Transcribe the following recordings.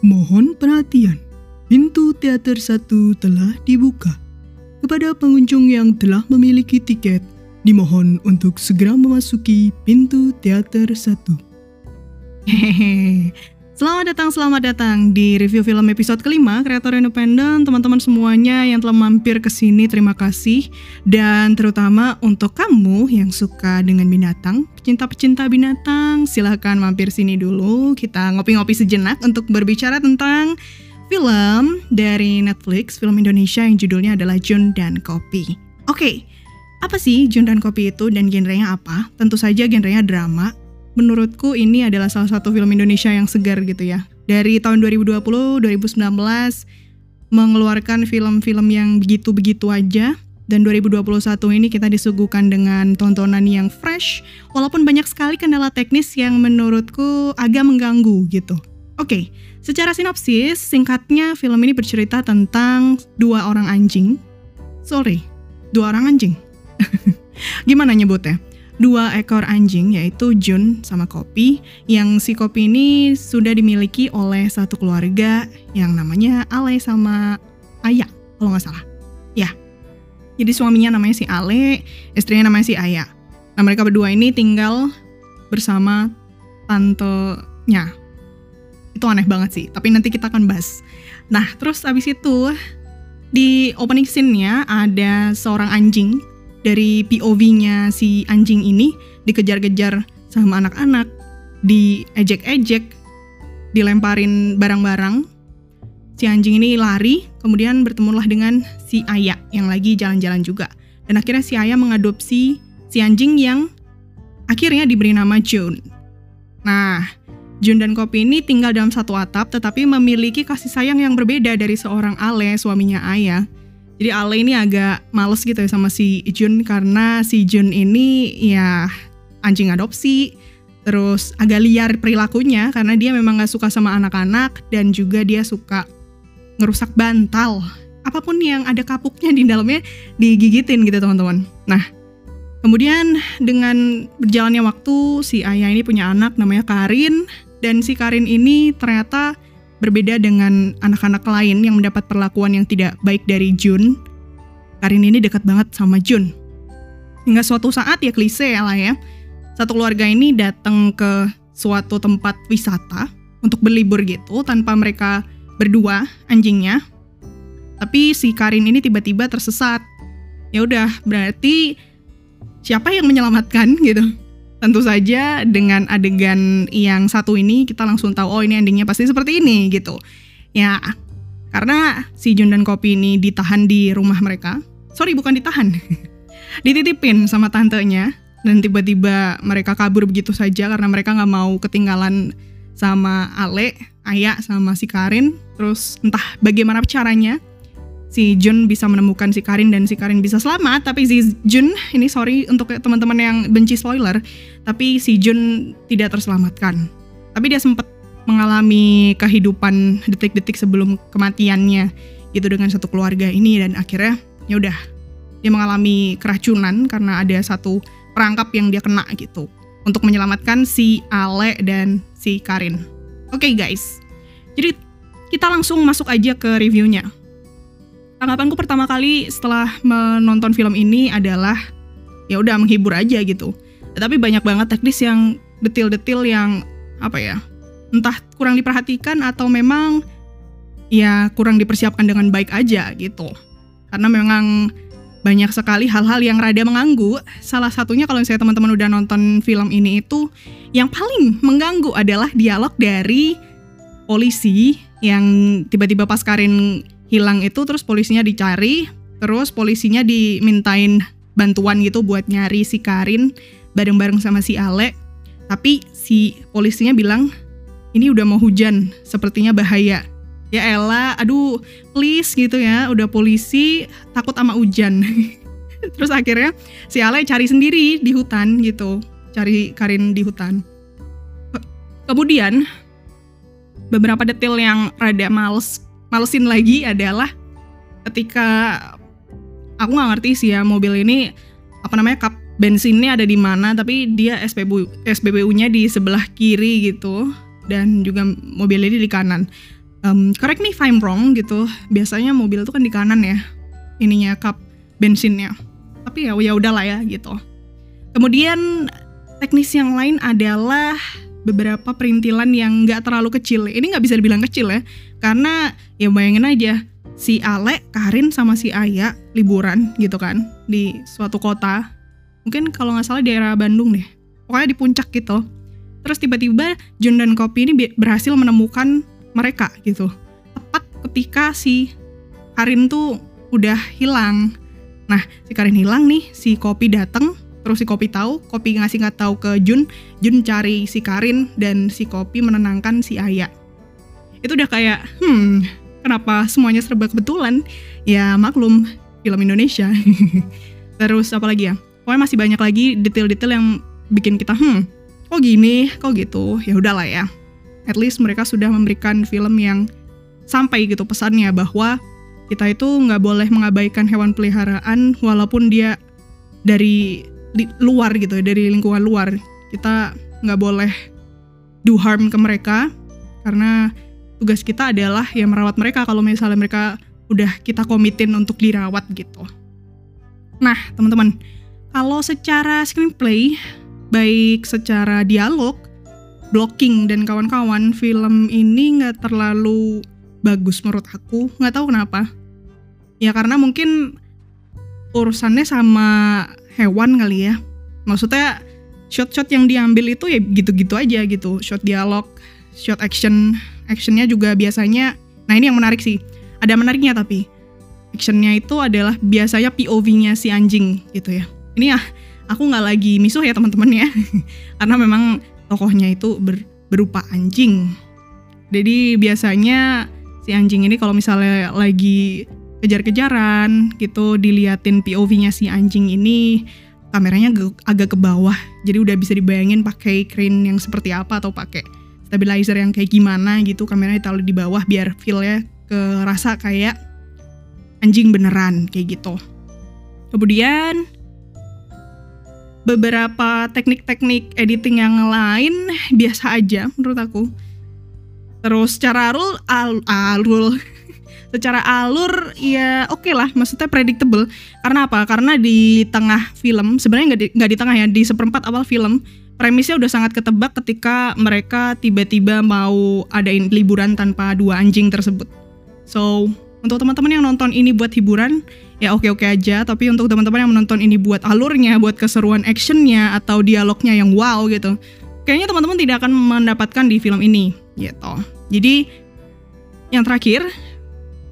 Mohon perhatian, pintu teater satu telah dibuka. Kepada pengunjung yang telah memiliki tiket, dimohon untuk segera memasuki pintu teater satu. Hehehe. Selamat datang, selamat datang di review film episode kelima Kreator Independen Teman-teman semuanya yang telah mampir ke sini terima kasih. Dan terutama untuk kamu yang suka dengan binatang Pecinta-pecinta binatang silahkan mampir sini dulu. Kita ngopi-ngopi sejenak untuk berbicara tentang film dari Netflix Film Indonesia yang judulnya adalah Jun dan Kopi. Oke, apa sih Jun dan Kopi itu dan genrenya apa? Tentu saja genrenya drama menurutku ini adalah salah satu film Indonesia yang segar gitu ya. Dari tahun 2020, 2019 mengeluarkan film-film yang begitu-begitu aja dan 2021 ini kita disuguhkan dengan tontonan yang fresh walaupun banyak sekali kendala teknis yang menurutku agak mengganggu gitu. Oke, secara sinopsis singkatnya film ini bercerita tentang dua orang anjing. Sorry, dua orang anjing. Gimana nyebutnya? Dua ekor anjing yaitu Jun sama Kopi yang si Kopi ini sudah dimiliki oleh satu keluarga yang namanya Ale sama Ayah kalau nggak salah. Ya. Jadi suaminya namanya si Ale istrinya namanya si Ayah nah mereka berdua ini tinggal bersama tantenya. Itu aneh banget sih tapi nanti kita akan bahas. Nah terus abis itu di opening scene-nya ada seorang anjing dari POV-nya si anjing ini dikejar-kejar sama anak-anak, diejek-ejek, dilemparin barang-barang. Si anjing ini lari, kemudian bertemulah dengan si ayah yang lagi jalan-jalan juga. Dan akhirnya si ayah mengadopsi si anjing yang akhirnya diberi nama June. Nah, Jun dan Kopi ini tinggal dalam satu atap tetapi memiliki kasih sayang yang berbeda dari seorang Ale, suaminya Ayah. Jadi Ale ini agak males gitu ya sama si Jun karena si Jun ini ya anjing adopsi, terus agak liar perilakunya karena dia memang gak suka sama anak-anak dan juga dia suka ngerusak bantal. Apa pun yang ada kapuknya di dalamnya digigitin gitu teman-teman. Nah, kemudian dengan berjalannya waktu si ayah ini punya anak namanya Karin dan si Karin ini ternyata berbeda dengan anak-anak lain yang mendapat perlakuan yang tidak baik dari Jun. Karin ini dekat banget sama Jun. Hingga suatu saat ya klise ya lah ya. Satu keluarga ini datang ke suatu tempat wisata untuk berlibur gitu tanpa mereka berdua anjingnya. Tapi si Karin ini tiba-tiba tersesat. Ya udah, berarti siapa yang menyelamatkan gitu? Tentu saja dengan adegan yang satu ini kita langsung tahu oh ini endingnya pasti seperti ini gitu. Ya, karena si Jun dan Kopi ini ditahan di rumah mereka. Sorry, bukan ditahan. Dititipin sama tantenya dan tiba-tiba mereka kabur begitu saja karena mereka nggak mau ketinggalan sama Ale, Ayah sama si Karin. Terus entah bagaimana caranya si Jun bisa menemukan si Karin dan si Karin bisa selamat. Tapi si Jun ini sorry untuk teman-teman yang benci spoiler tapi si Jun tidak terselamatkan. Tapi dia sempat mengalami kehidupan detik-detik sebelum kematiannya gitu dengan satu keluarga ini. Dan akhirnya ya udah dia mengalami keracunan karena ada satu perangkap yang dia kena gitu untuk menyelamatkan si Ale dan si Karin. Oke okay, guys, jadi kita langsung masuk aja ke reviewnya tanggapanku pertama kali setelah menonton film ini adalah ya udah menghibur aja gitu. Tapi banyak banget teknis yang detil-detil yang apa ya? Entah kurang diperhatikan atau memang ya kurang dipersiapkan dengan baik aja gitu. Karena memang banyak sekali hal-hal yang rada mengganggu. Salah satunya kalau misalnya teman-teman udah nonton film ini itu yang paling mengganggu adalah dialog dari polisi yang tiba-tiba pas Karin hilang itu terus polisinya dicari terus polisinya dimintain bantuan gitu buat nyari si Karin bareng-bareng sama si Ale. Tapi si polisinya bilang ini udah mau hujan sepertinya bahaya. Ya Ella aduh please gitu ya. Udah polisi takut sama hujan. Terus akhirnya si Ale cari sendiri di hutan gitu cari Karin di hutan. Kemudian beberapa detail yang rada males malesin lagi adalah ketika aku nggak ngerti sih ya mobil ini apa namanya kap bensinnya ada di mana tapi dia SPBU SPBU-nya di sebelah kiri gitu dan juga mobil ini di kanan. um, correct me if I'm wrong gitu biasanya mobil itu kan di kanan ya ininya kap bensinnya tapi ya ya udahlah ya gitu kemudian teknis yang lain adalah beberapa perintilan yang nggak terlalu kecil. Ini nggak bisa dibilang kecil ya karena ya bayangin aja si Ale, Karin sama si Aya liburan gitu kan di suatu kota. Mungkin kalau nggak salah daerah Bandung deh pokoknya di puncak gitu. Terus tiba-tiba Jun dan Kopi ini berhasil menemukan mereka gitu. Tepat ketika si Karin tuh udah hilang. Nah si Karin hilang nih si Kopi datang terus si Kopi tahu Kopi ngasih nggak tahu ke Jun Jun cari si Karin dan si Kopi menenangkan si Aya. Itu udah kayak hmm kenapa semuanya serba kebetulan? Ya maklum film Indonesia. Terus apa lagi ya? Pokoknya masih banyak lagi detail-detail yang bikin kita hmm kok gini kok gitu? Ya udahlah ya. At least mereka sudah memberikan film yang sampai gitu pesannya bahwa kita itu nggak boleh mengabaikan hewan peliharaan walaupun dia dari di, luar gitu dari lingkungan luar kita nggak boleh do harm ke mereka karena tugas kita adalah ya merawat mereka kalau misalnya mereka udah kita komitin untuk dirawat gitu. Nah teman-teman, kalau secara screenplay baik secara dialog, blocking dan kawan-kawan, film ini nggak terlalu bagus menurut aku. Nggak tahu kenapa. Ya karena mungkin urusannya sama hewan kali ya. Maksudnya shot-shot yang diambil itu ya gitu-gitu aja gitu. Shot dialog, shot action, actionnya juga biasanya. Nah ini yang menarik sih. Ada menariknya tapi actionnya itu adalah biasanya POV-nya si anjing gitu ya. Ini ya aku nggak lagi misuh ya teman-teman ya karena memang tokohnya itu ber, berupa anjing jadi biasanya si anjing ini kalau misalnya lagi kejar-kejaran gitu diliatin POV-nya si anjing ini kameranya agak ke bawah. Jadi udah bisa dibayangin pakai crane yang seperti apa atau pakai stabilizer yang kayak gimana gitu kameranya ditaruh di bawah biar feel-nya kerasa kayak anjing beneran kayak gitu. Kemudian beberapa teknik-teknik editing yang lain biasa aja menurut aku. Terus secara alur, al, alur, secara alur ya oke okay lah, maksudnya predictable. Karena apa? Karena di tengah film, sebenarnya nggak di, di tengah ya, di seperempat awal film, premisnya udah sangat ketebak ketika mereka tiba-tiba mau adain liburan tanpa dua anjing tersebut. So, untuk teman-teman yang nonton ini buat hiburan, ya oke-oke aja. Tapi untuk teman-teman yang menonton ini buat alurnya, buat keseruan actionnya atau dialognya yang wow gitu, kayaknya teman-teman tidak akan mendapatkan di film ini, gitu. Jadi yang terakhir,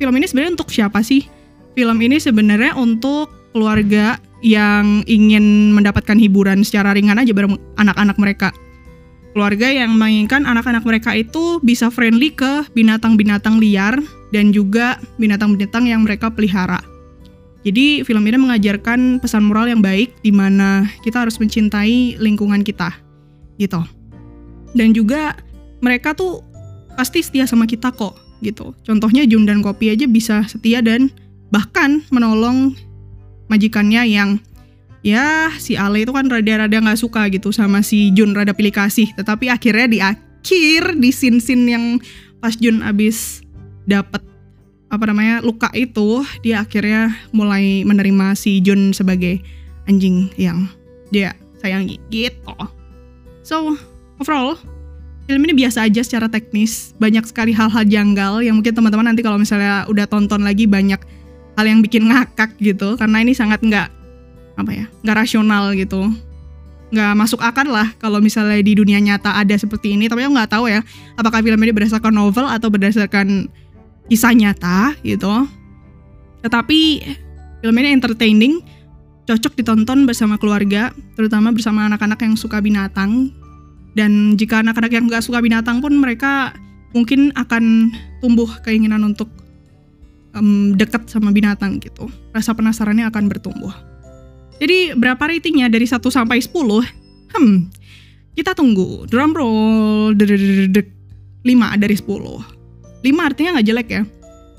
film ini sebenarnya untuk siapa sih? Film ini sebenarnya untuk keluarga yang ingin mendapatkan hiburan secara ringan aja bareng anak-anak mereka keluarga yang menginginkan anak-anak mereka itu bisa friendly ke binatang-binatang liar dan juga binatang-binatang yang mereka pelihara. Jadi film ini mengajarkan pesan moral yang baik di mana kita harus mencintai lingkungan kita. Gitu. Dan juga mereka tuh pasti setia sama kita kok gitu. Contohnya Jun dan Kopi aja bisa setia dan bahkan menolong majikannya yang ya si Ale itu kan rada-rada nggak suka gitu sama si Jun rada pilih kasih tetapi akhirnya di akhir di scene-scene yang pas Jun abis dapet apa namanya luka itu dia akhirnya mulai menerima si Jun sebagai anjing yang dia sayangi gitu so overall film ini biasa aja secara teknis. Banyak sekali hal-hal janggal yang mungkin teman-teman nanti kalau misalnya udah tonton lagi banyak hal yang bikin ngakak gitu. Karena ini sangat nggak apa ya nggak rasional gitu. Nggak masuk akal lah kalau misalnya di dunia nyata ada seperti ini. Tapi aku nggak tahu ya apakah film ini berdasarkan novel atau berdasarkan kisah nyata gitu. Tetapi film ini entertaining cocok ditonton bersama keluarga terutama bersama anak-anak yang suka binatang dan jika anak-anak yang nggak suka binatang pun mereka mungkin akan tumbuh keinginan untuk um, dekat sama binatang gitu rasa penasarannya akan bertumbuh jadi berapa ratingnya dari 1 sampai 10? Hmm, kita tunggu. Drum roll. 5 dari 10. 5 artinya nggak jelek ya.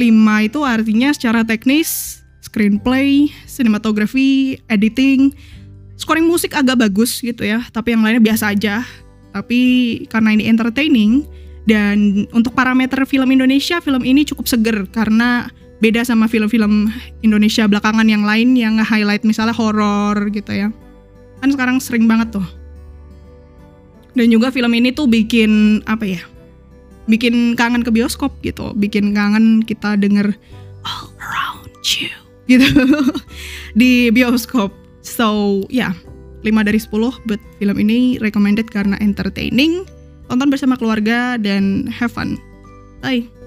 5 itu artinya secara teknis, screenplay, sinematografi, editing, scoring musik agak bagus gitu ya. Tapi yang lainnya biasa aja. Tapi karena ini entertaining Dan untuk parameter film Indonesia, film ini cukup seger karena beda sama film-film Indonesia belakangan yang lain yang nge-highlight misalnya horor gitu ya. Kan sekarang sering banget tuh. Dan juga film ini tuh bikin apa ya? Bikin kangen ke bioskop gitu, bikin kangen kita denger all around you gitu di bioskop. So, ya, yeah, 5 dari 10 buat film ini recommended karena entertaining, tonton bersama keluarga dan have fun. Bye.